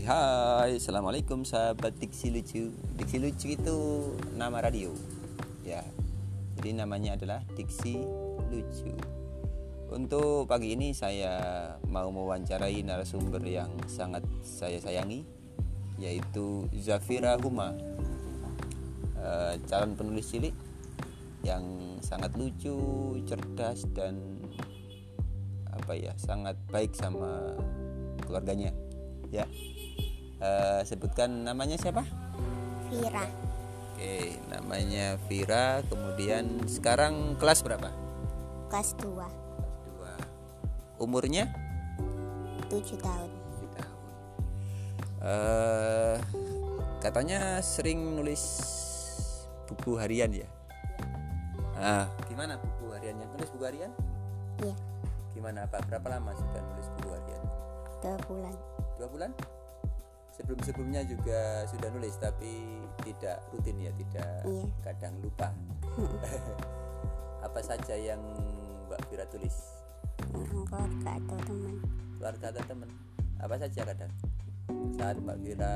Hai hai. Assalamualaikum sahabat Diksi Lucu. Diksi Lucu itu nama radio. Ya. Jadi namanya adalah Diksi Lucu. Untuk pagi ini saya mau mewawancarai narasumber yang sangat saya sayangi Yaitu Zafira Huma. Uh, Calon penulis cilik Yang sangat lucu, cerdas dan apa ya sangat baik sama keluarganya ya. Uh, sebutkan namanya siapa? Vira. Oke namanya Vira. Kemudian sekarang kelas berapa? Kelas 2 kelas 2 umurnya? 7 tahun. 7 tahun. Uh, katanya sering nulis buku harian ya? Ah gimana buku hariannya? Nulis buku harian? Iya. Gimana apa berapa lama sudah nulis buku harian dua bulan. Dua bulan? Sebelum sebelumnya juga sudah nulis tapi tidak rutin ya tidak Iya. kadang lupa. Apa saja yang mbak Vira tulis? Tentang keluarga atau teman? Keluarga atau teman? Apa saja kadang? Saat mbak Vira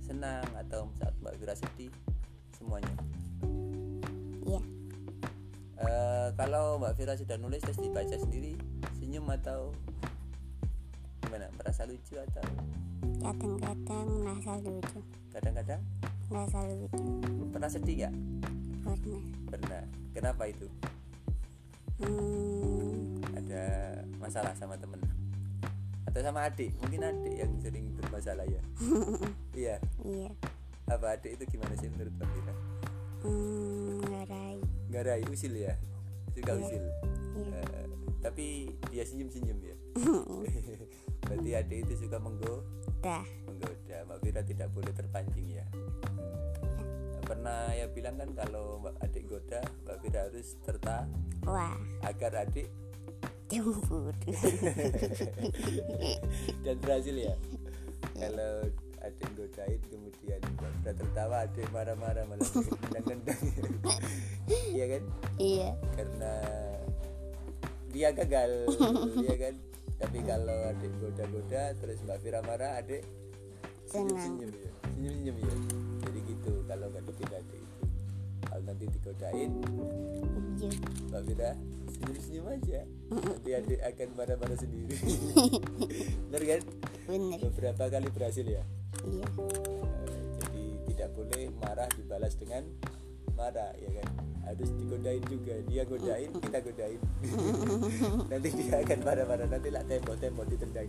senang atau saat mbak Vira sedih semuanya. Iya. Eh, kalau mbak Vira sudah nulis terus dibaca sendiri senyum atau gimana? Merasa lucu atau? Kadang-kadang merasa lucu. Kadang-kadang? Merasa lucu. Pernah sedih nggak? Pernah. Pernah. Kenapa itu? Hmm, ada masalah sama temen? Atau sama adik? Mungkin adik yang sering bermasalah ya? Iya. Iya. Apa adik itu gimana sih menurut Mbak Vira hmm, ngarai nggak rai usil ya? Suka Iya. usil? Iya. Eh, tapi dia senyum senyum ya berarti adik itu suka menggoda menggoda Mbak Vira tidak boleh terpancing ya. Pernah ya bilang kan kalau Mbak adik goda Mbak Vira harus terta wah. agar adik cemburu dan berhasil ya? Kalau yang godain kemudian udah tertawa ada yang marah-marah malah nendang-nendang iya kan? Iya. Karena dia gagal iya kan tapi kalau adik goda-goda terus mbak Vira marah adik senyum-senyum ya. Senyum-senyum ya. Jadi gitu kalau nggak dipin adik itu. Kalau nanti digodain iya. Mbak Vira senyum-senyum aja. Nanti adik akan marah-marah sendiri. Bener kan? Bener. Beberapa kali berhasil ya? Iya. Jadi tidak boleh marah dibalas dengan marah ya kan? Harus digodain juga. Dia godain kita godain. Nanti dia akan marah-marah. Nanti lah tembok-tembok ditendang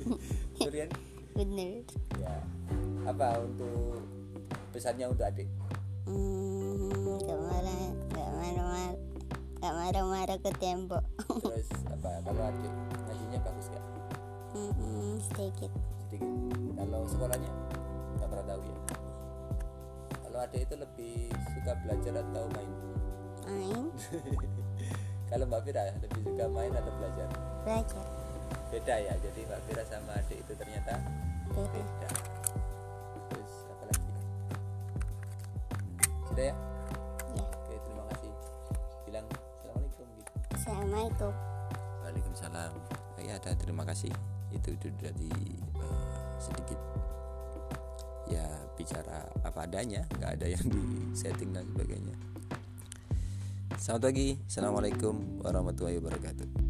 kan bener. Ya. Apa untuk pesannya untuk adik? Hmm, gak marah. Gak marah gak marah-marah ke tembok. Terus apa? Kalau adik ngajinya bagus gak? Hmm, sedikit. Sedikit. Kalau sekolahnya? Nggak pernah tahu ya kalau adik itu lebih suka belajar atau main? Main. Kalau mbak Fira lebih suka main atau belajar? Belajar. Beda ya jadi mbak Fira sama adik itu ternyata beda. beda. Terus apa lagi? Sudah ya? Ya. Oke terima kasih. Bilang assalamualaikum gitu. Assalamualaikum. Waalaikumsalam. Ya ada terima kasih. Itu itu dari eh, sedikit. Ya bicara apa adanya nggak ada yang di setting dan sebagainya. Selamat pagi assalamualaikum warahmatullahi wabarakatuh